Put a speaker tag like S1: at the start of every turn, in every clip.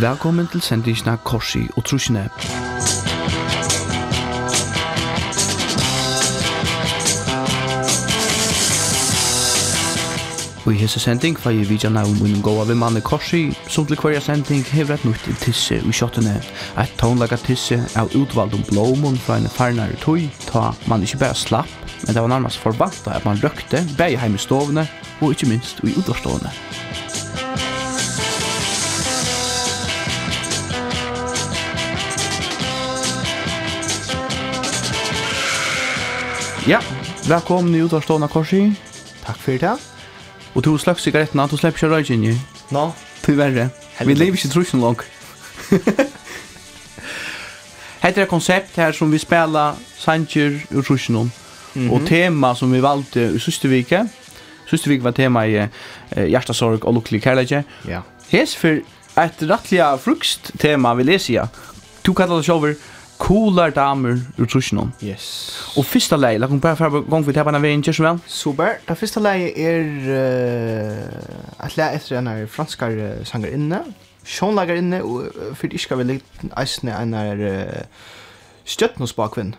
S1: Velkommen til sendingsna Korsi og Trusjene. Og i hese sending får jeg vidja navn min gåa ved manne Korsi, som til hverja sending hever et nytt tisse i kjottene. Et tonlaga tisse av utvald om blåmon fra en farnare tøy, ta man ikke bare slapp, men det var nærmast forvanta at man røkte, bæg heim i stovene, og ikke minst i utvarstovene. Ja, velkommen i utarstående korsi.
S2: Takk for det.
S1: Og du slapp sigarettene, du slapp ikke røyken i.
S2: Nå. No.
S1: Tyverre. Vi lever ikke trusen langt. Hette er konsept her som vi spela sanger ur trusen om. Og tema som vi valgte i siste vike. Siste vike var tema i uh, hjertesorg og lukkelig kærleikje.
S2: Ja.
S1: Hes for et rettelig frukst tema vi leser. Du kallar det sjåver coolar damer ur trusjonen.
S2: Yes.
S1: Og fyrsta lei, la kom bare for gang for tabana veien, kjør som vel?
S2: Super. Det første leie er uh, at leie etter en av franskar uh, sanger inne, sjånlager inne, og uh, for ikke vi litt eisne en av uh, støttnos bakvinn,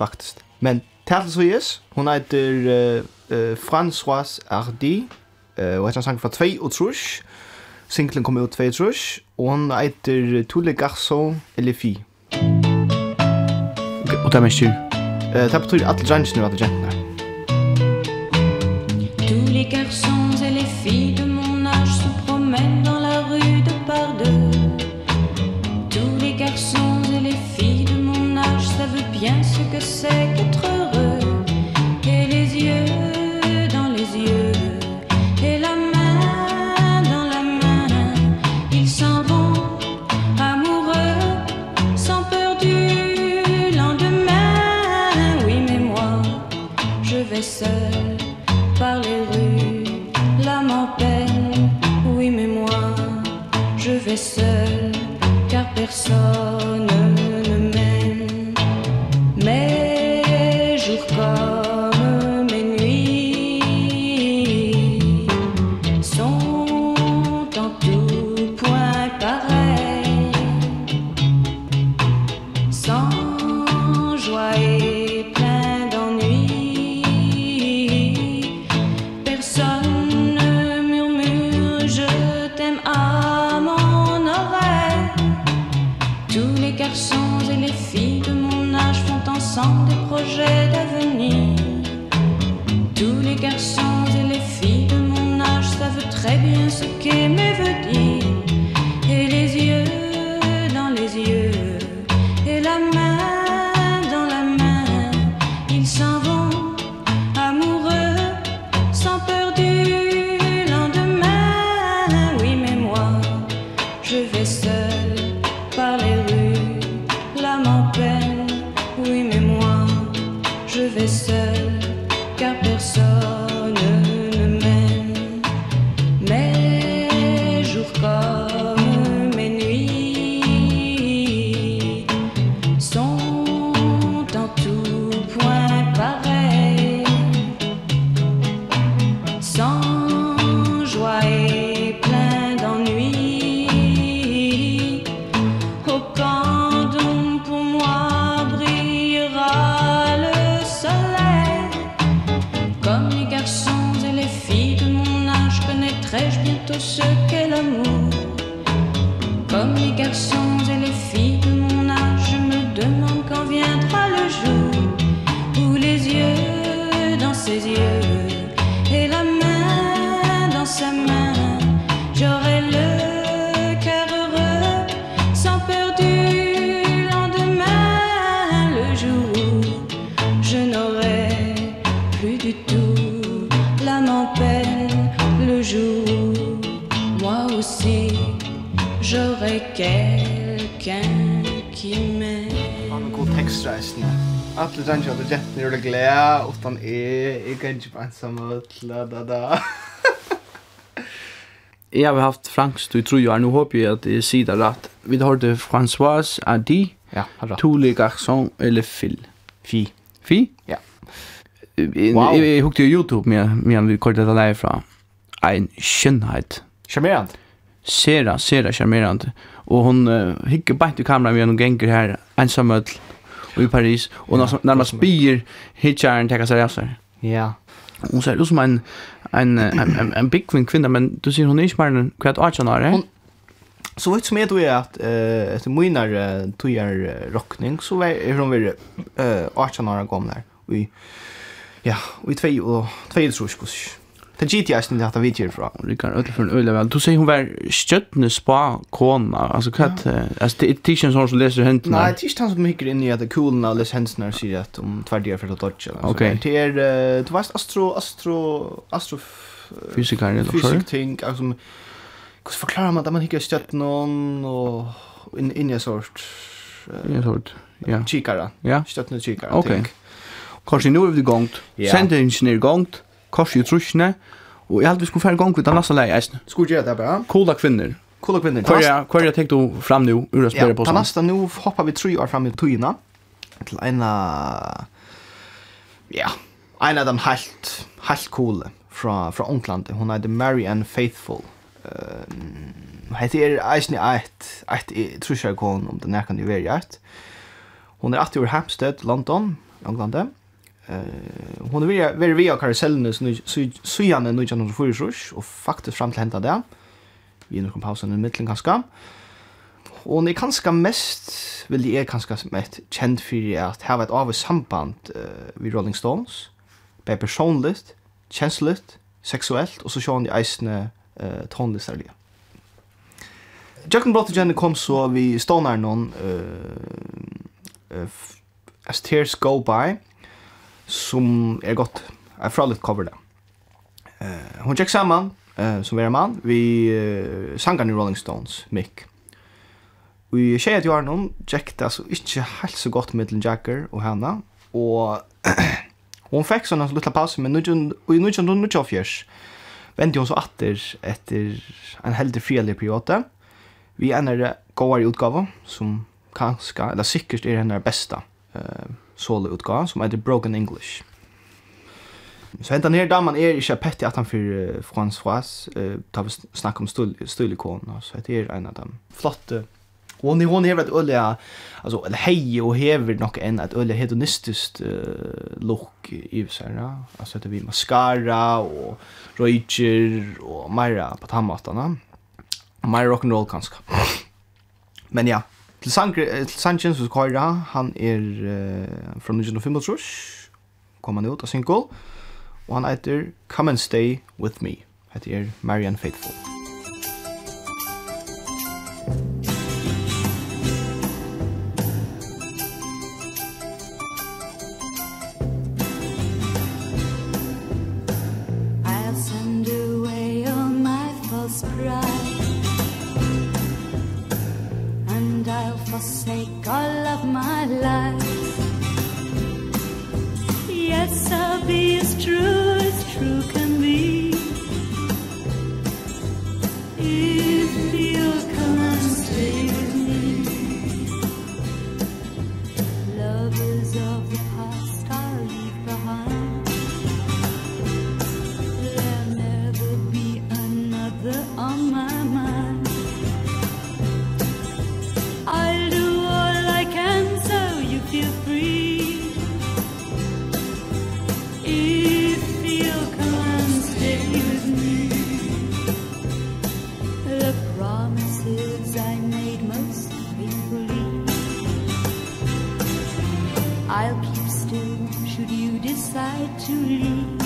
S2: faktisk. Men Tattle Suyes, hun heter uh, uh, François Hardy, uh, og etter en sang fra 2 og trus, Singlen kom ut 2 og trus, og hun heter Tule Garçon
S1: Elefi og det er mest
S2: Det betyr alle drangene og alle jentene.
S3: Tous les garçons j'aurai quelqu'un qui m'aime
S2: Han god textreisende Alle drangja og jettene gjør det glede Utan jeg, jeg kan ikke bare ensamme La da da
S1: Jeg har haft fransk du tror jeg, nu håper jeg at jeg sier det rett. Vi har det François Adi,
S2: ja, har tous
S1: les garçons, eller Phil.
S2: Fi.
S1: Fi?
S2: Ja. Wow.
S1: Jeg, jeg, hukte jo YouTube med, med vi kortet det derfra. En skjønnhet.
S2: Charmerende
S1: sera, sera charmerande. Och hon uh, hickar bänt i kameran med en gänger här ensamödl i Paris. Och
S2: ja,
S1: när man spyr hitchar sig av sig.
S2: Ja.
S1: Hon ser ut som en, en, en, en, en big kvinna, men du ser hon är inte mer än kvart 18 år.
S2: Hon, så vet som är då är att eh efter minar tojar rockning så är hon väl eh 18 år gammal där. Vi ja, vi två och två tror jag. Det gitt jag snart att vi ger från.
S1: Rickard en öle väl. Du säger hon var stöttne spa kona. Alltså kat alltså det tischen som läser händerna.
S2: Nej, tischen han som mycket in i att coola läs händerna säger att om tvärdiga för att dodge.
S1: Okej.
S2: Det är du vet astro astro astro
S1: fysikar eller
S2: Fysik ting alltså hur förklarar man att man hickar stöttnon och in in i sort.
S1: Ja sort. Ja.
S2: Chikara.
S1: Ja.
S2: Stöttne chikara.
S1: Okej. Kanske nu är det gångt. Sender ingenjör gångt kors i trusjene, og jeg held vi skulle fære gong ut av nasa leie eisne.
S2: Skulle gjøre det
S1: bare? Kola
S2: kvinner. Kola
S1: kvinner. Hva er jeg tenkt du fram nu, ur å
S2: spørre
S1: på
S2: sånn?
S1: Ja,
S2: nasta nu hoppar vi tre år fram i tøyina, til ena, ja, ena av dem helt, helt kole fra, fra Onkland. Hun heter Mary Ann Faithful. Uh, Hette er eisne eit, eit trusjar kon om det nærkan i verjart. Hon er 80 år Hampstead, London, Ånglandet. Eh hon vill vill vi har karusellen nu så så gärna nu kan hon få och faktiskt fram till hända där. Vi nu nog pausen i mitten ganska. Och ni kanske mest vill jag kanske mest känd för att ha ett av samband eh vid Rolling Stones. På personligt, känsligt, sexuellt och så sjön i isne eh tonlistar det. Jacken Jenny kom så vi stonar någon eh uh, As Tears Go By som er godt. Jeg får litt cover det. Uh, hun tjekk sammen, uh, som er en mann, vi uh, sangene i Rolling Stones, Mick. Vi i tjejet jo Arnon tjekk det altså ikke helt så godt med Dylan Jagger og henne, og hon fikk sånn en liten pause, men i 1924 vendte hun så atter etter en heldig frielig periode. Vi ender gåar i utgave, som kanskje, eller sikkert er henne besta. Uh, soloutgave som heter Broken English. Så hentan her damen er ikke pettig at han for François, uh, da vi snakker om støylikon, så heter er en av dem flotte Hon hon hever ett olja alltså eller hej och hever nog en ett olja hedonistiskt uh, look i så ja. alltså det vi mascara och röjer och mera på tammatarna. Mer rock and roll kanske. Men ja, Til Sanchez som Koira, han er uh, fra 1925, kom han ut av single, og han heter Come and Stay With Me, heter Marian Faithful.
S3: to you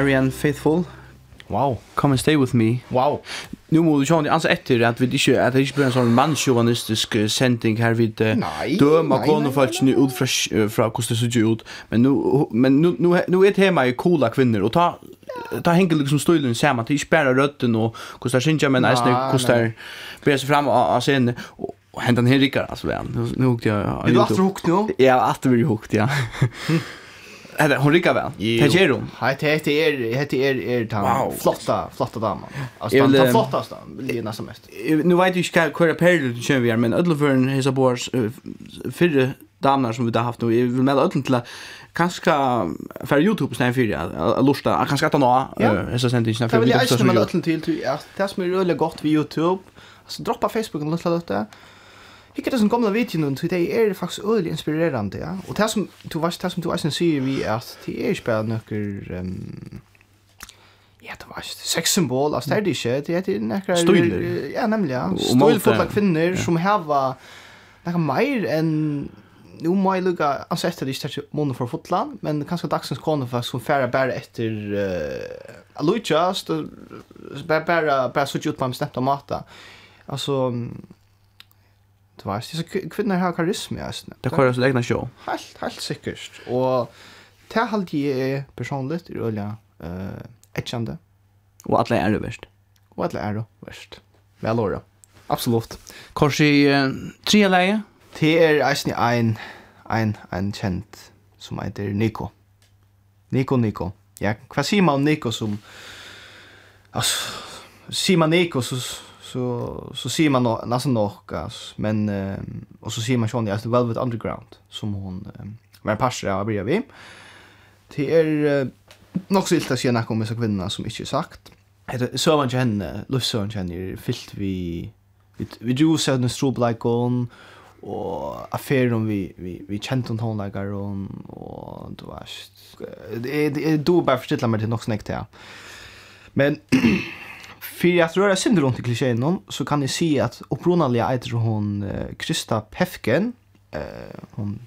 S1: Marianne Faithful.
S2: Wow.
S1: Come and stay with me.
S2: Wow.
S1: Nu må du sjå det, altså etter at vi ikke, at det ikke blir en sånn mannsjovanistisk sending her vid vi
S2: dømer
S1: konefolkene ut fra, fra hvordan det ser ut. Men nu, men nu, nu, nu er tema i kola kvinner, og ta, ta henger liksom støylen sammen, det er ikke bare røtten og hvordan det synes jeg, men eisne hvordan det ber seg fram av av scenen. Og, og hentan Henrikar, altså, ja, nu hukte jeg.
S2: Er du alltid hukt nu?
S1: Ja, alltid blir hukt, ja. Hade hon rycka väl. Det ger hon.
S2: Nej, det heter er, heter er er är
S1: Wow.
S2: flotta flotta dama.
S1: Alltså
S2: tan
S1: tan
S2: flottaste Lena som mest.
S1: Nu vet du ska köra perioden du kör vi men alla för en hisa bors damer som vi har haft nu. Vi vill med ödlen till kanske för Youtube snäv för jag lusta kanske att nå
S2: hisa
S1: sent inte för Youtube.
S2: Det vill jag inte med alla till till att det som är rulligt gott vid Youtube. Alltså droppa Facebook och låta det hikker det som gamla videoen, og det er faktisk ødelig inspirerende, ja. Og det som du vet, det som du eisen sier vi at det er ikke bare nøkker, um, ja, det var ikke sexsymbol, altså det er det ikke, det er nøkker...
S1: Støyler.
S2: Ja, nemlig, ja.
S1: Støylfotla
S2: kvinner
S1: ja.
S2: som hava nekka mer enn Nu må jeg lukka altså etter det ikke er måned for fotland, men kanskje dagsens kone faktisk som færa bare etter uh, Aluja, bare, bare, bare sutt ut på en bestemt måte. Altså, Du vet, disse kvinner har karisma, jeg synes.
S1: Det kører sin egna show.
S2: Helt, helt sikkert. Og det halde jeg er personligt, er øyla uh, etkjende.
S1: Og alle er det verst.
S2: Og alle er det verst. Vel åra. Absolutt.
S1: Kors i uh, tre leie.
S2: Det er eisen ein, ein, ein kjent som heter Nico. Nico, Nico. Ja, hva sier man om Nico som... Altså, sier man Nico, så så så ser man nå nästan något men eh, och så ser man ju as the Velvet Underground som hon eh, var passar av blir vi. Det är eh, nog så illa att se så kvinnorna som inte sagt. Det så man känner Lucy känner fyllt vi vi ju så den strobe like on og affæren vi vi vi kjente hon like og, og du vet det er du bare forstilla meg til nok snekt här Men För att röra synder runt i klisjén så kan ni se att upprunaliga äter hon Krista Pefken. Eh, hon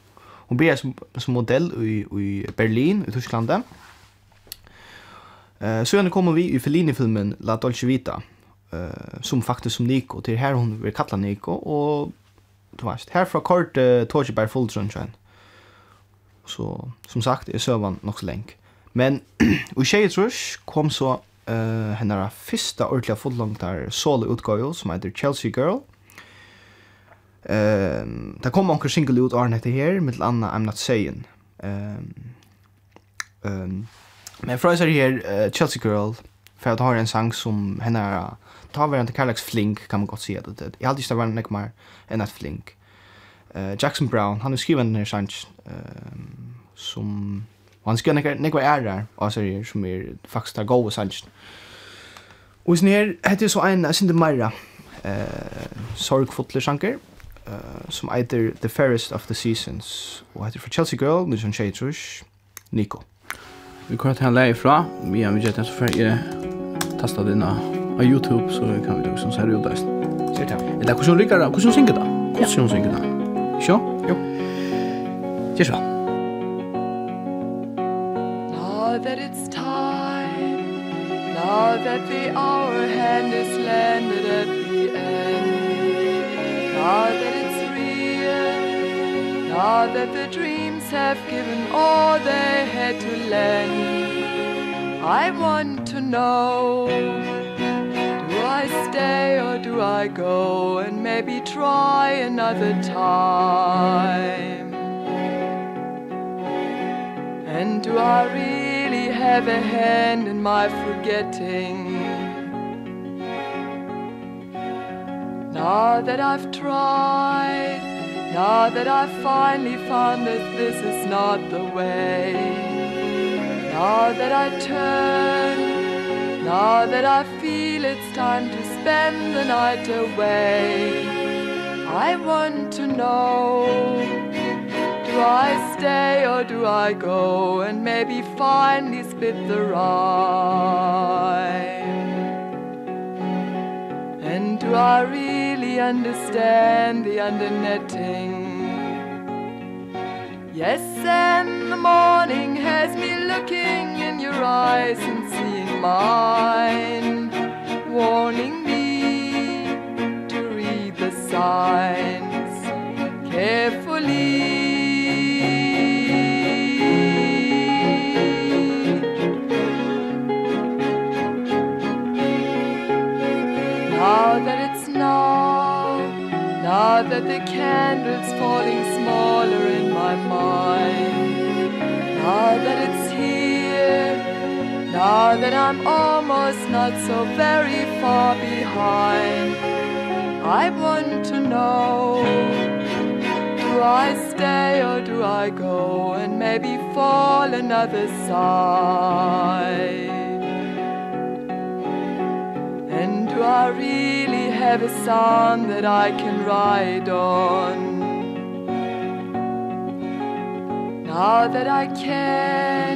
S2: hon blir som, som modell i, i Berlin i Tyskland. Eh, så kommer vi i Fellini-filmen La Dolce Vita eh, som faktiskt som Nico. Det är här hon vill kalla Nico och du vet, här från kort eh, Full Sunshine. Så som sagt är sövan nog så länk. Men och tjejer kom så uh, hennar fyrsta ordentliga fullongtar solo utgåjo som heter Chelsea Girl. Ehm, där det kom onkur single ut Arne heter her, mitt anna I'm not saying. Ehm. Um, um, men Fraser her uh, Chelsea Girl för att ha en sang som hennar ta varandra till Karlax Flink kan man gott säga det. Jag hade inte varit näck mer än att Flink. Eh uh, Jackson Brown, han har skrivit den här sangen ehm um, som Og han skriver nekva, nekva ærar av serier som er faktisk tar gode sannsyn. Og sånn her heter så en av Sinde Meira, eh, sorgfotler sjanker, eh, som heter The Fairest of the Seasons, og heter for Chelsea Girl, Nilsson Kjeitrush, Nico.
S1: Vi kan ta en leie fra, vi har mye så før jeg tastet inn av YouTube, så kan vi også se det ut der.
S2: Ser det.
S1: Eller hvordan rikker det? Hvordan synger det? Hvordan synger det? Ikke?
S2: Jo.
S1: Gjør så.
S4: that it's time. Now that the hour hand is landed at the end. Now that it's real. Now that the dreams have given all they had to lend. I want to know Do I stay or do I go? And maybe try another time. And do I really have a hand in my forgetting. Now that I've tried Now that I've finally found that this is not the way. Now that I turn Now that I feel it's time to spend the night away. I want to know Do I stay or do I go and maybe finally split the rhyme? And do I really understand the undernetting? Yes, and the morning has me looking in your eyes and seeing mine, warning me to read the signs carefully. that the candle's falling smaller in my mind. Now that it's here Now that I'm almost not so very far behind I want to know Do I stay or do I go? And maybe fall another side. And do I read have a son that I can ride on. Now that I can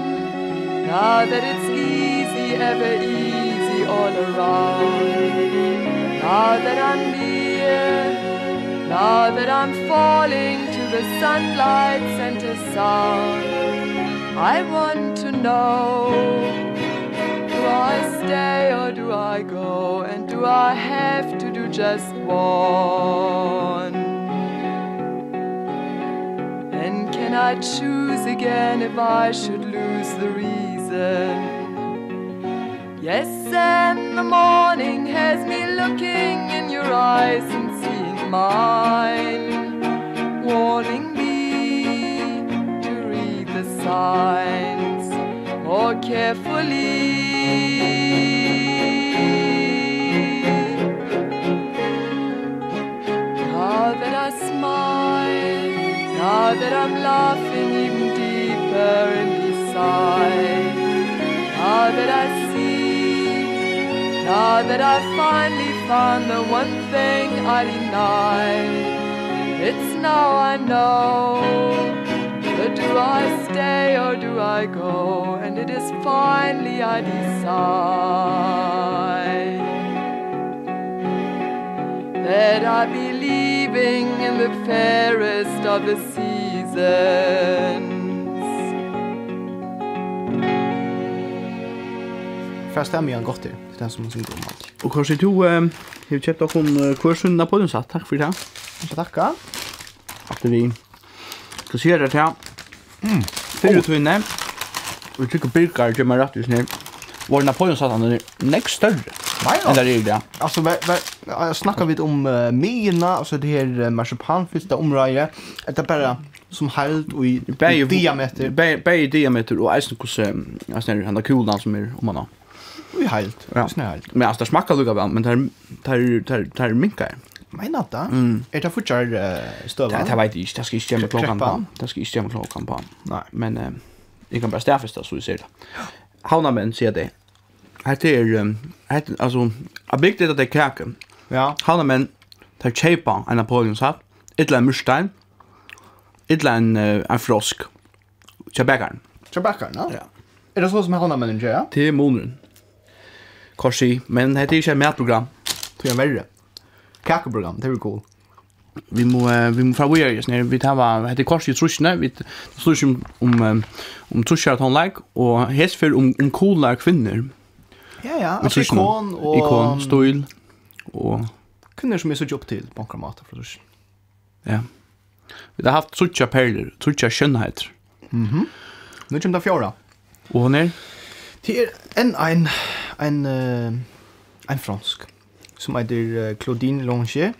S4: Now that it's easy, ever easy all around. Now that I'm near Now that I'm falling to the sunlight center sound I want to know Do I stay or do I go? And do I have to just one And can I choose again if I should lose the reason? Yes, and the morning has me looking in your eyes and seeing mine Warning me to read the signs more carefully. That I'm laughing even deeper inside Now that I see Now that I finally found the one thing I denied It's now I know. But do I stay or do I go? And it is finally I decide That I be leaving in the fairest of the existens
S2: Fast stämmer jag godt til, den som man synger om allt.
S1: Och kanske du eh, har ju köpt av hon kursen på den satt? Takk for det.
S2: Jag tackar.
S1: At vi skal se det här. Mm. Fyra tunne. Vi tycker birkar til meg rett just nu. Vår Napoleon satt han er nekst større. Nej, det Eller är det?
S2: Alltså, vad vad snackar vi om uh, mina, alltså det här uh, marsipanfyllda området. Det är bara som helt och i bär, diameter.
S1: Bär, i diameter och eisen kus, alltså när har kulan som är om man har.
S2: Vi helt,
S1: ja.
S2: snällt.
S1: Men alltså det smakar lugga väl, men där där tar där minkar.
S2: Menar det? Mm. Är det fortsatt uh, stöva?
S1: Det, det vet jag inte, det ska inte stämma klockan på. Det ska inte stämma klockan på.
S2: Nej,
S1: men uh, jag kan bara stäfesta så vi ser det. Havnarmenn säger det, Hette er, hette, altså, jeg bygde det det kake.
S2: Ja.
S1: Han er menn, tar kjeipa en napoleonsaft, ytla en murstein, ytla en, en frosk, kjabekaren.
S2: Kjabekaren, ja?
S1: Ja.
S2: Er det så som han er menn, ja?
S1: Til monren. Korsi, men hette er ikke et matprogram,
S2: tror jag verre. Kakeprogram, det er jo cool.
S1: Vi må, vi må fra vi er just vi tar hva, hette korsi i trusjene, vi tar om, om, om trusjer at och og hesfer om, om coola kvinner.
S2: Ja, ja,
S1: altså
S2: ikon og...
S1: Ikon, støyl og...
S2: Kvinner som er så jobb til bankramater fra Russen.
S1: Ja. Vi har haft trutja perler, trutja skjønnheter. Mhm.
S2: Mm nu kommer det fjorda.
S1: Og hon er?
S2: Det er en, en, en, en, en fransk som heter Claudine Longier.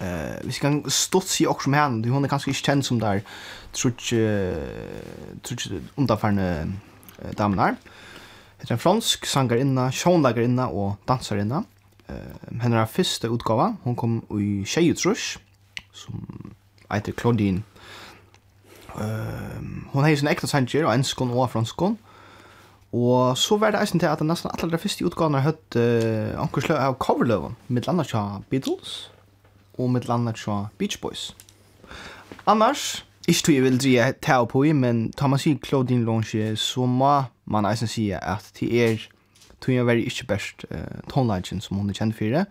S2: Eh, vi skal stått si også med henne, hun er kanskje ikke kjent som der trutje, trutje underfærende damen her. Det er en fransk sangarinna, sjånlagarinna og dansarinna. Uh, henne er første utgava, hun kom i Tjejutrush, som heter Claudine. Uh, hun har sin ekta sanger, og enskon og franskon. Og så var det eisen til at nesten alle de første utgavene har hørt uh, anker av coverløven, med landet Beatles og med landet tja Beach Boys. Annars, Ikke tog jeg vil dreie ta på i, men tar man sier Claudine Lange, så må man eisen sier at det er tog jeg være ikke best uh, tonelagen som hun er kjent for det.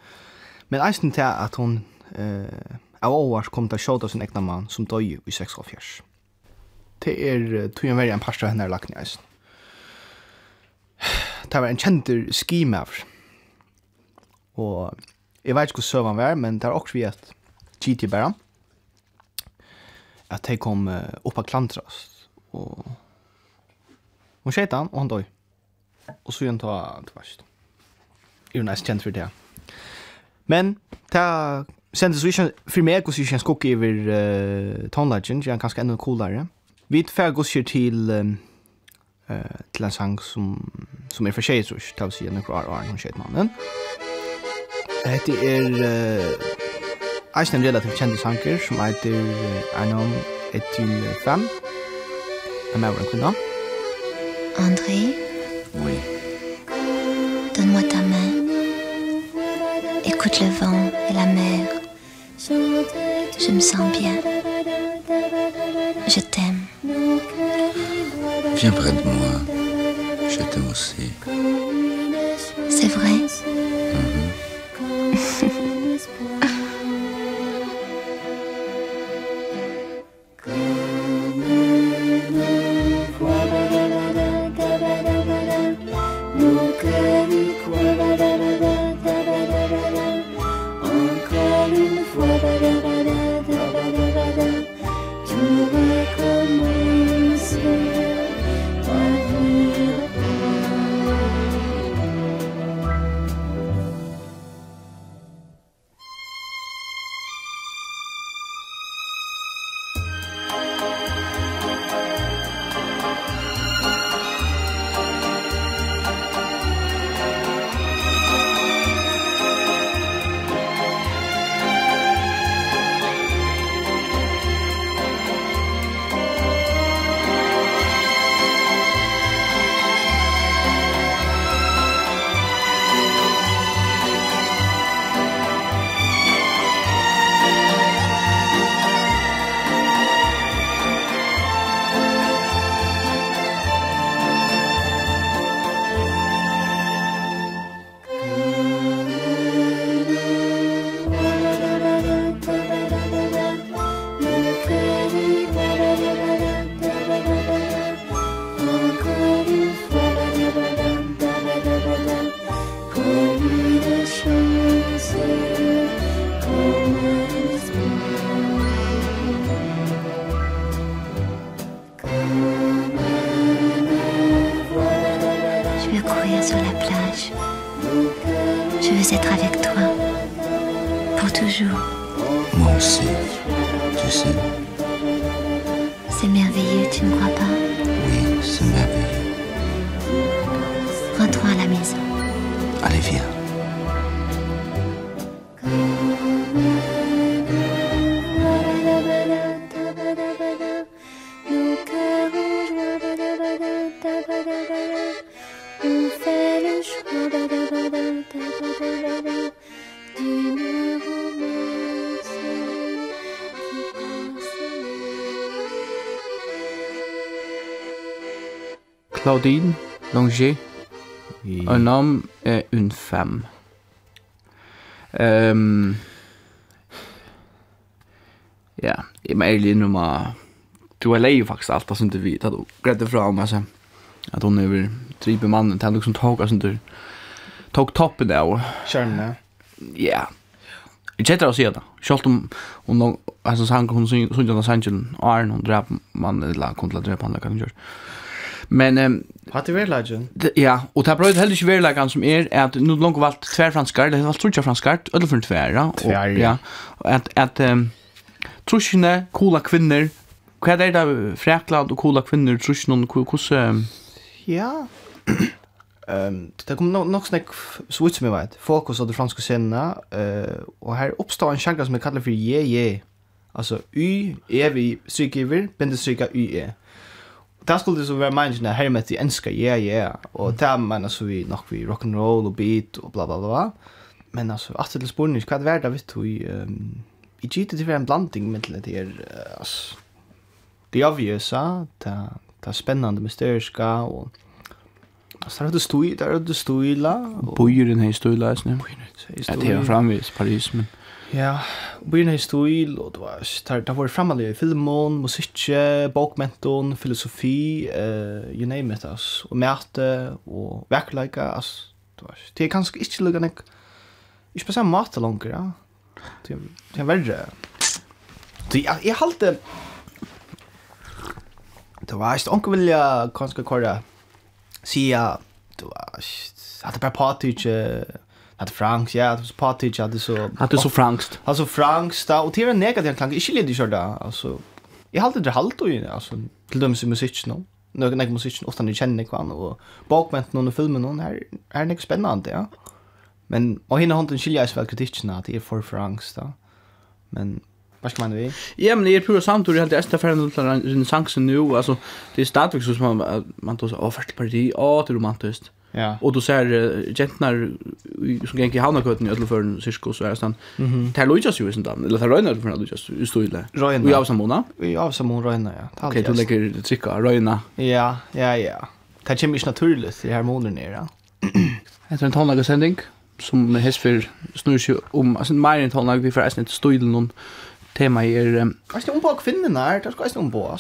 S2: Men eisen til at hun uh, av åvars kom til å sjåta sin egna mann som døg i 6 av fjers. Det er uh, tog jeg være en parstra henne er lagt i eisen. Det var en kjentur skimaver. Og jeg vet ikke hvor søvann var, men det er også vi at GT bare at de kom opp av klantras. Og, hon skete han og han dog. Og så gjør han ta tvärst. er är nice kjent for det. Men ta sendes vi for meg hvordan hur känns kock over uh, Tone Legend, det er ganske enda coolere. Vi tar gos till um, uh, til en sang som som er for tjejer tror jeg jag, tar vi se några er hon skete mannen. Det Uh, eisen en relativt kjent sanger som heter Einom 1-5. Er med over en kvinna?
S5: André?
S6: Oui.
S5: Donne-moi ta main. Écoute le vent et la mer. Je me sens bien. Je t'aime.
S6: Viens près de moi. Je t'aime aussi.
S5: C'est vrai?
S1: Claudine Longer. Oui. Un homme et une femme. Ehm Ja, jag är ju nu med du är lei faktisk alt som du vet at du gredde fra om altså at hun er tripe mannen til liksom tog altså du tog toppen där
S2: och
S1: kärna. Ja. Jag å si det. Selv om hon altså sang hun såg den sangen Arne hun drep mannen eller kontrollerar på andra kan görs. Men ehm um,
S2: Hatt i verlagen?
S1: Ja, og det er brøyd heller ikke verlagen som er at nu langt valgt tverfranskar, det er valgt trutja franskar, ødel for en tverra.
S2: Tverra, ja.
S1: Og at, at um, trusjene, kola kvinner, hva er det da fræklad og kola kvinner, trusjene, hvordan...
S2: Ja, Ehm det kommer nog nog snack så ut som vet, fokus av de franska scenerna eh och här uppstår en sjanger som jeg för for je-je. Alltså y, e, vi, stryk, iver, binde, stryka, y, e det skulle så vara människan här med det enska ja ja och där man alltså vi nog vi rock and roll och beat och bla bla bla. Men alltså att det spårnis vad värd det vet du ehm i gitt det var en blandning med det är alltså det obvious det det spännande mysteriska och Alltså där du stod där du stod la.
S1: Bojer den här stolen läs nu. Det
S2: är
S1: framvis Paris men
S2: Ja, byrna i stil, og det var, der, der var fremmelig i filmen, musikje, bokmenton, filosofi, uh, you name it, ass, og mæte, og verkleika, ass, det var, det er kanskje ikke lukka nek, ikke på samme måte langer, ja, det er, det er verre. Det, jeg, jeg halte, det var, ikke onke vilja kanskje kåre, sia, det var, at det bare party ikke, att Franks ja att partage hade så
S1: att det så Franks
S2: alltså Franks där och till en negativ klang inte lite kör där alltså jag hade det halt och alltså till dem som musik nu några några musik ofta ni känner kvar och bakment någon filmen någon här är det spännande ja men och hinner hon den skiljas väl kritiken att det är för Franks då men Vad ska man vi?
S1: Ja, men det är pura samt och det är helt ästa färden till renässansen nu. Alltså, det är stadigt så som man, man tar sig, åh, första parti, åh, det är romantiskt.
S2: Ja.
S1: Och då ser gentnar som gäng i Hanakøtten i en cirkus så är stan. Mhm. Tar Lucas ju sånt eller tar Rönar för Lucas i står
S2: illa.
S1: Vi av Samona.
S2: Vi av Samona röna ja.
S1: Okej, du lägger trycka Rönar.
S2: Ja, ja, ja. Det kommer inte naturligt i harmoner nere.
S1: Det är en tonlagsending som hesfer snur sig om alltså mer än tonlag vi förresten inte står någon tema är
S2: Alltså hon på kvinnorna är det ska inte om på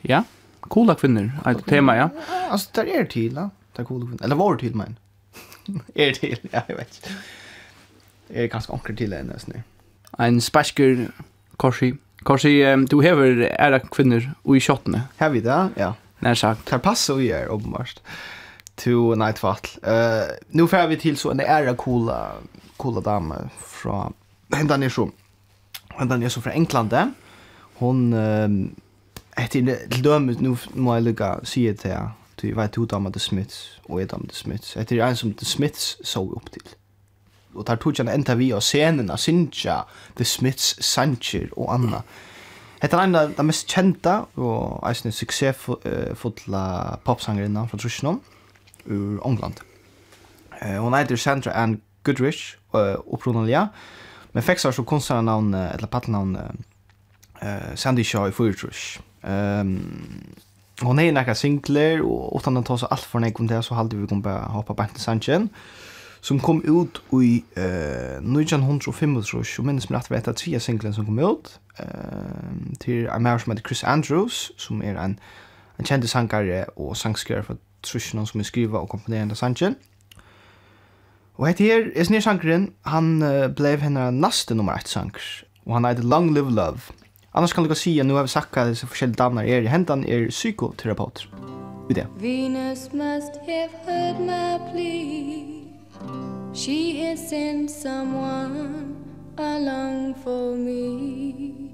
S1: Ja. Coola kvinnor. Ett tema ja.
S2: Alltså där är det till. Det cool kvinna. Eller var det till men. är det till? Ja, jag vet. Är det kanske onkel till en nästan
S1: En spasker korsi. Korsi um, du har era kvinnor och i shotten.
S2: Har vi det? Ja.
S1: När sagt.
S2: Här passar vi är uppenbart. To Nightfall. Eh, uh, nu får vi till så en ära coola coola dam från ända ner så. ända ner så från England. Hon ehm um, heter till dömet nu må jag lucka se det här Du vet hur damer The Smiths och är damer The Smiths. Det är en som The Smiths såg upp till. Och där tog han en enda vi av scenerna, Sinja, The Smiths, Sancher och Anna. Hetta er en av de mest kända og är en successfulla popsangerinnan från Trushinon ur England. Hon heter Sandra Ann Goodrich upprunaliga. Men fick så konstnärnamn eller patnamn eh Sandy Shaw i Fyrtrush. Ehm hon är några singler och utan att ta så allt för någon det så halde vi kom bara hoppa bant till Sanchez som kom ut i eh 1905 så jag minns mig att veta tre singlen som kom ut eh till en man som heter Chris Andrews som är en en känd sangare och sångskrivare för trusjonen som är skriva och komponerande Sanchez. Og hette her, Esnir Sankren, han uh, blev henne naste nummer 1 sanker, og han heter Long Live Love. Annars kan du si at nu har vi sagt att disse forskjellige damer er i hendan er psykoterapeuter. Vi det.
S3: Venus must have heard my plea She has sent someone along for me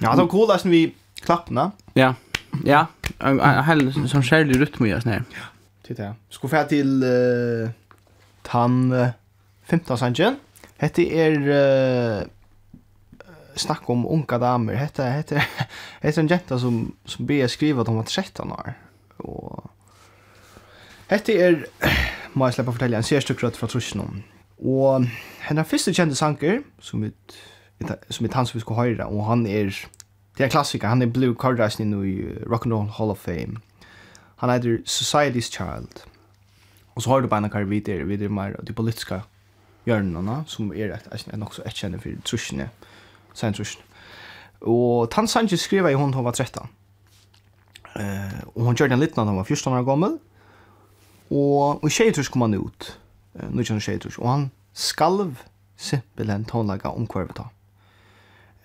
S1: Ja,
S2: de coola som vi klappna.
S1: Ja. Ja, en hel sån skärlig rytm görs ner. Ja,
S2: titta. Ska få till uh, tan uh, 15 sanjen. Hette er uh, snack om unga damer. Hette hette hette en jenta som som ber skriva att hon var 13 år. Och hette er må jag å fortelle en särstukröt från Trusjnum. Och hennes første kjente sanker som vi som är han som vi ska höra och han är det är klassiker han är blue card i rock and roll hall of fame han heter society's child och så har du bara en kar vidare vidare mer de politiska hjørnene, som er et, et, nok så etkjenne for trusjene, sen trusjene. Og Tan Sanchez skrev i hon hun var 13. Uh, og hun gjør den litt når hun var 14 år gammel. Og, og i kom han ut, uh, nu kjenner tjejtrus og han skalv simpelthen tonlaga omkvarvet av.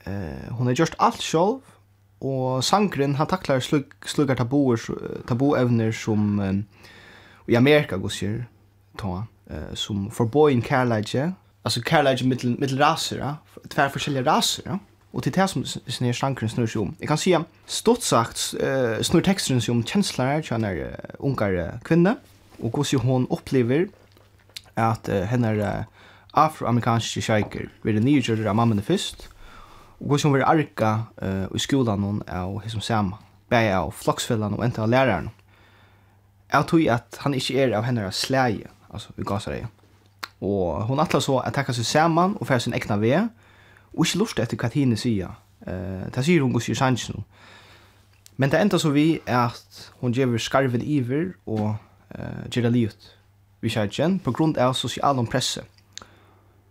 S2: Eh, hon har gjort allt själv och sangren han tacklar slug, sluggar tabuer tabuevner som eh, i Amerika går sig ta eh, som förbojen kärleke alltså kärleke mittel mittel raser ja? två olika raser ja? och till det som snär sangren snurrar sig om jag kan säga stort sagt eh, snur texten sig om känslor tjänar unga kvinna och hur sig hon upplever att eh, hennes afroamerikanske shaker blir det nygjorda av först fyrst og hvordan vi arka uh, i skolan noen av hessum sama, bæg av floksfellan og enta av læraren. Jeg tror at han ikke er av henne slæge, altså i gasareie. Og hun atla så at takka seg saman og færa sin ekna ve, og ikke lort etter hva henne sier. Uh, det sier hun gus i sannsyn. Men det enda så vi er at hun gjever skarven iver og uh, gjerra livet vi kjærkjen på grunn av sosial presse.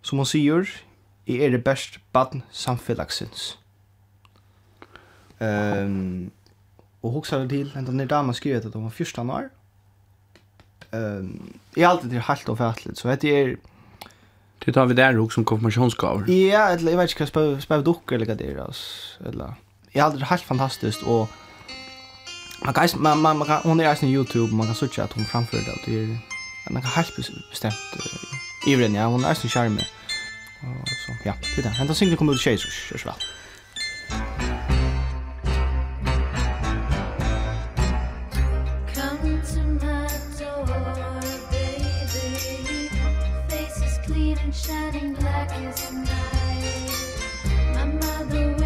S2: Som hun sier, jeg er det best badn samfellagsins. Um, og hoksa det til, enda er dama skrivet at hun var 14 år. Um, jeg er alltid til halvt og fætligt, så dette er...
S1: Du tar vi der også som konfirmasjonsgaver?
S2: Ja, eller, jeg vet ikke hva spør dukker eller hva det er, altså. Eller, jeg er alltid helt fantastisk, og man kan, man, man, man kan, hon er eisen i YouTube, man kan sutja at hon framfører det, og det er, man kan helt bestemt uh, Ivren, ja, hon er eisen i. Og så, ja, det er det. Henta singlen kommer ut i
S5: tjejsus, kjør så vel. Shining black is night My mother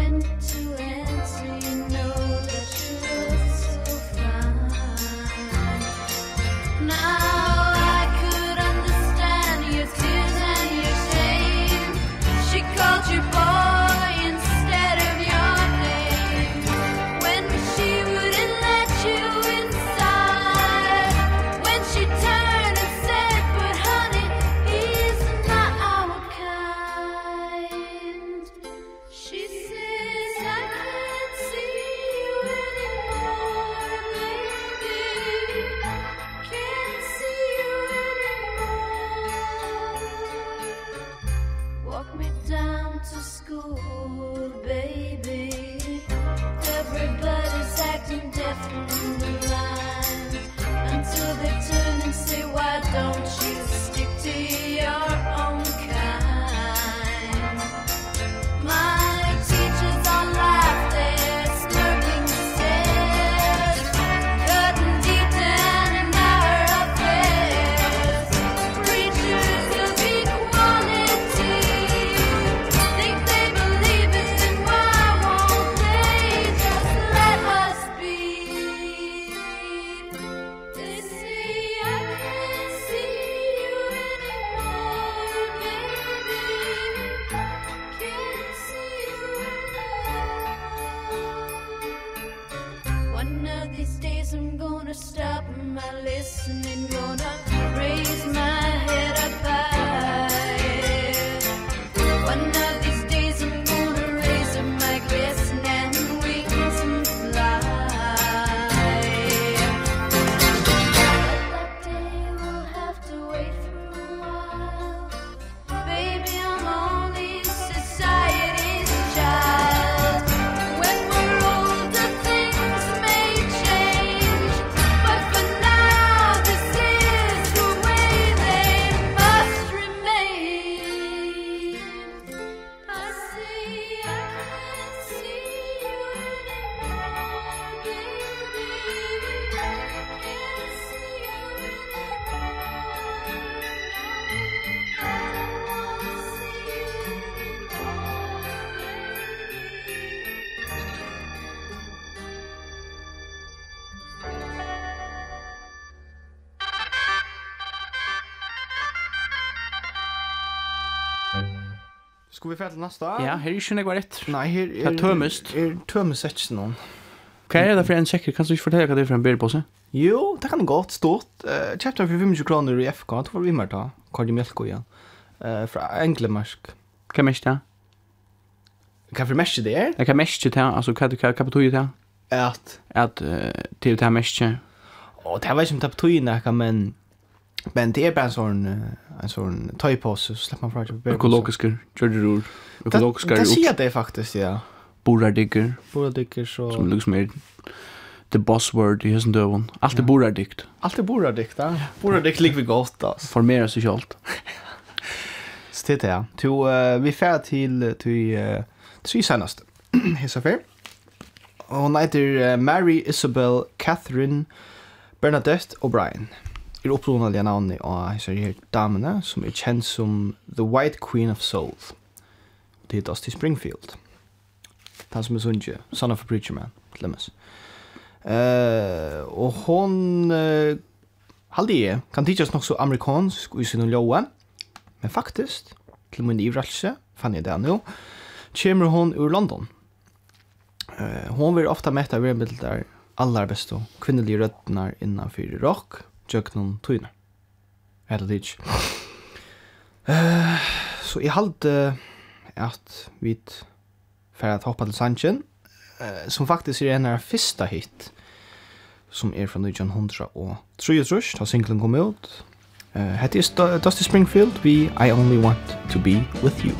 S7: til neste.
S1: Ja, her er ikke noe rett.
S7: Nei, her er...
S1: er tømest.
S7: Her tømest ikke noen.
S1: Hva er det for en sjekker? Kan du ikke fortelle hva det er for en bærepåse?
S7: Jo, det kan godt stått. Uh, Kjøpte for 25 kroner i FK, det var vi mer da. Kardi Mjelko igjen. Uh, fra Englemarsk.
S1: Hva er mest det?
S7: Hva er for mest det er?
S1: Hva er mest det er? Altså, hva er hva betyr det?
S7: At?
S1: At uh, til det er mest det.
S7: Åh, det var ikke om det betyr på det men... Men det er bare en sånn... Uh, en sån tøypåse, så slipper man fra til
S1: Økologiske, kjørgerur, økologiske
S7: er Det sier det faktisk, ja.
S1: Borardikker.
S7: Borardikker, så...
S1: Som liksom er the buzzword i hessen døven. Alt er borardikt.
S7: Alt er borardikt, ja. Borardikt ligger vi godt, altså.
S1: Formera seg kjalt.
S7: Så det er det, ja. Vi fer til tre senest. Hesa fer. Hon heter Mary Isabel Catherine Bernadette O'Brien er opprunnelige navnet av disse her damene, som er kjent som The White Queen of Soul. Det er Dusty Springfield. Han som er sunnkje, Son of a Preacher Man, glemmes. Uh, og hon, uh, halde jeg, kan tidsast nok så amerikansk i sin loa, men faktisk, til min ivrelse, fann jeg det nå, kommer hon ur London. Uh, hon vil ofta metta av remedel der allar bestu kvinnelige rødnar innanfyr rock, tjøknon tøyne. Eller det ikke. Uh, så jeg halte at vi fer at hoppa til Sanchen, uh, som faktisk er en av fyrsta hit, som er fra 1900 og 33, da singlen kom ut. Uh, Hette er Dusty Springfield, vi I Only Want To Be With You.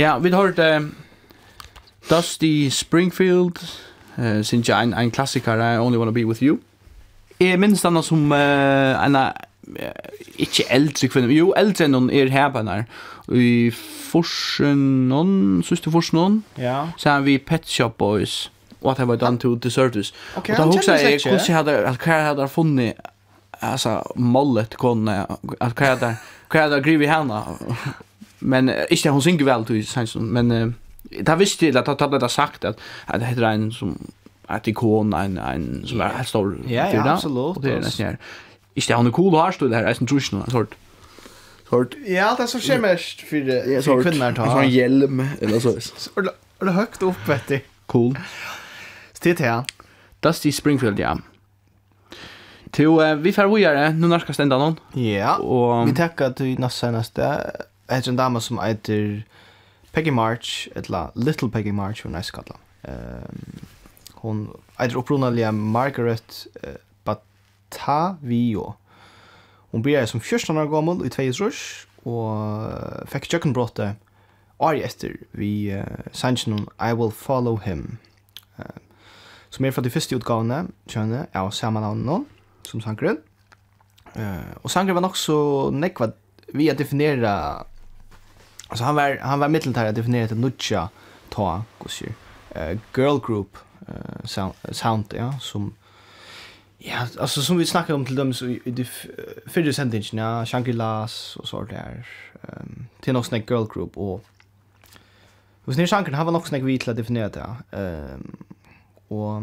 S1: Ja, vi har hørt Dusty Springfield, uh, sin jeg en, en klassiker, I Only Wanna Be With You. Jeg minns denne som uh, en ikke eldre kvinne, jo, eldre enn hun er her på henne. I forsen noen, synes du forsen noen?
S7: Ja.
S1: Så er vi Pet Shop Boys, What Have I Done To Deserve This.
S7: Ok, han kjenner seg ikke.
S1: Og da husker jeg at hva hadde funnet, altså, mollet kone, at hva hadde, hva hadde grivet henne. Men ikke hun synger vel til Svensson, men uh, det visste til at det ble sagt at, at det heter en som et ikon, en, en som er helt stor.
S7: Ja, ja, absolutt.
S1: Og det er nesten her. Ikke at hun er cool og har stått det her, jeg tror ikke noe, en sort. Sort.
S2: Ja, det er så skjer mest
S1: for,
S2: for kvinner ta.
S1: En sånn hjelm, eller så.
S2: Er det høyt opp, vet du?
S1: Cool.
S2: Stitt her.
S1: Dusty Springfield, ja. Til, uh, vi får vågjere, nå norskast enda noen.
S2: Ja, vi takker til neste neste heter en dame som heter Peggy March, eller Little Peggy March, hun er skalla. Um, hon heter opprunaliga Margaret uh, Batavio. Hon blir som 14 år gammel i 2 rush, og fekk kjøkkenbrottet året etter vi uh, sannsyn I Will Follow Him. Uh, som er fra de første utgavene, kjønne, ja, samme navn nå, som sangren. Uh, og sangren var nok så nekva vi å definere Alltså han var han var mittentär att definiera det nutcha ta kusir. Eh girl group eh sound, sound ja som Ja, alltså som vi snackade om till dem så i de förra ja Shangri-Las och så där. Ehm um, till någon snack girl group och Och sen Shankar han var nog snack vi till ja. definiera det. Ehm och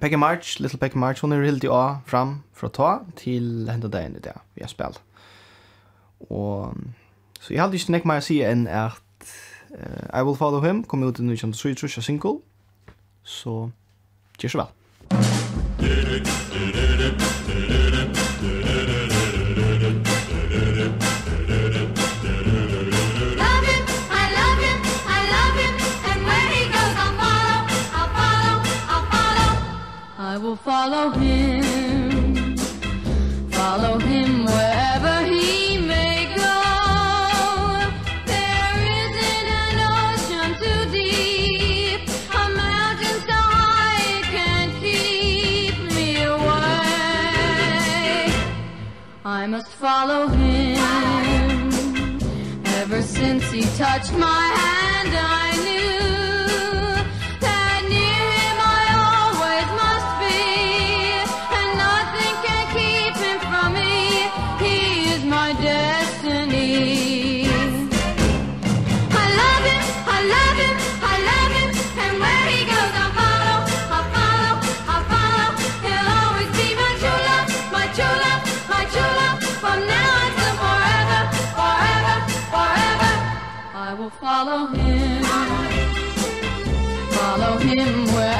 S2: Peggy March, Little Peggy March hon är helt ja fram från ta till hända dagen det. Vi har spelat. Och Så jeg hadde ikke nekk meg å si enn at uh, I Will Follow Him kom ut i 1923 av single. Så, gjør så vel.
S8: I
S9: will follow him must follow him. Ever since he touched my hand I him
S8: where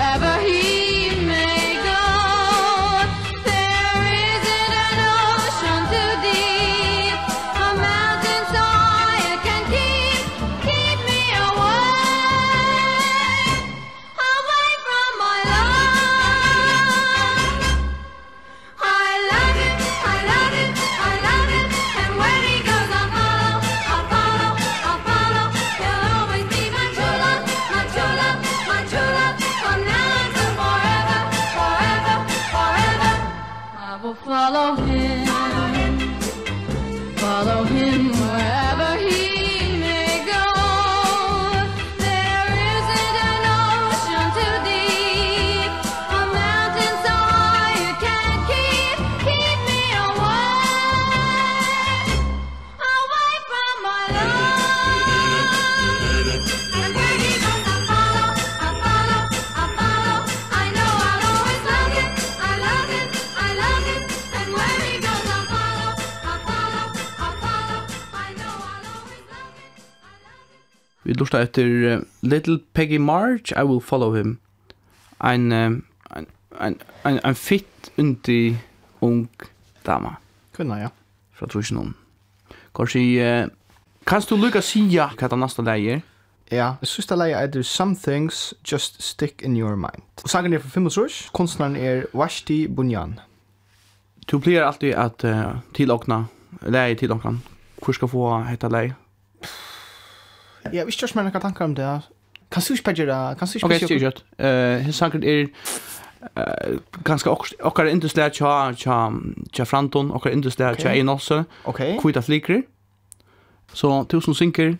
S1: lusta etter Little Peggy March, I Will Follow Him. Ein, ein, ein, ein, ein fitt undi ung dama.
S2: Kunna, ja.
S1: Fra trusen om. Uh, kanst du lukka sia hva det nasta leie er?
S2: Ja, det synes det leie er Some Things Just Stick In Your Mind. Og sangen er fra 5 års, kunstneren er Washti Bunyan.
S1: Du pleier alltid at uh, tilåkna, leie tilåkna. Hvor skal få hetta leie?
S2: Ja, vi ikke mer noen tanker om det. Kan du ikke bedre det? Kan du ikke bedre det?
S1: Ok,
S2: jeg
S1: styrer kjøtt. Hins sankert er ganska okkar industri tja tja tja Franton, okkar
S2: industri
S1: tja ein også
S2: Ok.
S1: kvita flikker så tusen synker.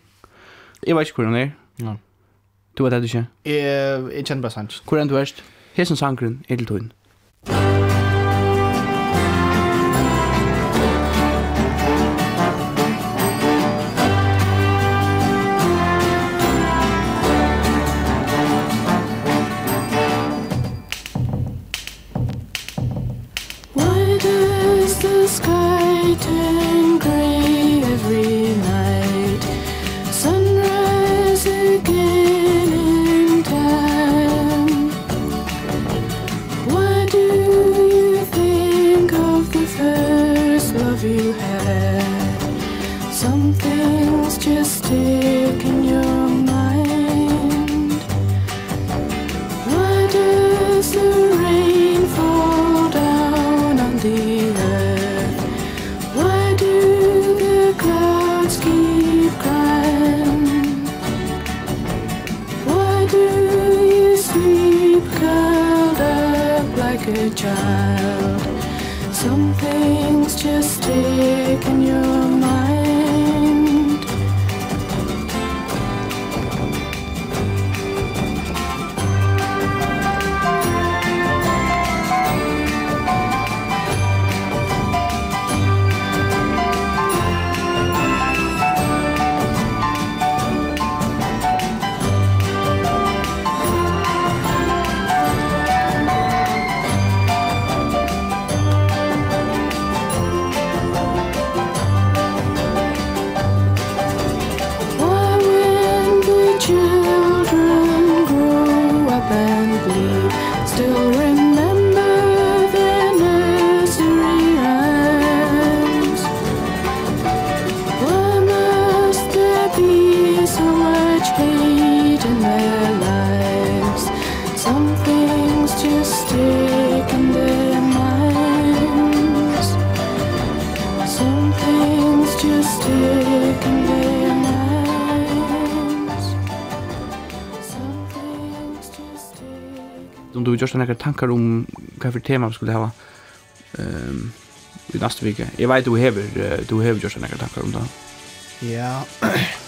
S1: jeg vet ikke hvor han er
S2: ja
S1: du vet det ikke
S2: jeg jeg kjenner bare sant
S1: hvor er du verst hesen sangren
S10: edeltun några tankar om vad för tema vi skulle ha ehm i nästa vecka. Jag vet du har du har gjort några tankar om det.
S2: Ja.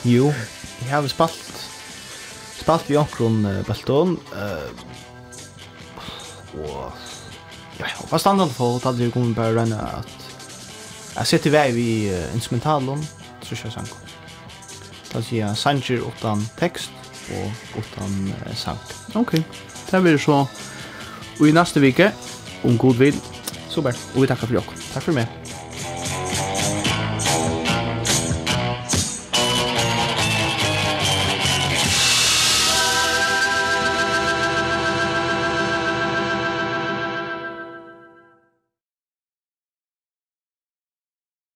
S2: Jo, jag har spalt spalt vi omkring uh, Belton. Eh och ja, vad standard för att det kommer bara renna att jag sitter väg vi uh, instrumentalen så kör sanko. Det säger Sanger utan text och utan uh, sang.
S10: Okej. Okay. Det blir så Og i neste vike, om god vil,
S2: super.
S10: Og vi takker for dere.
S2: Takk for meg.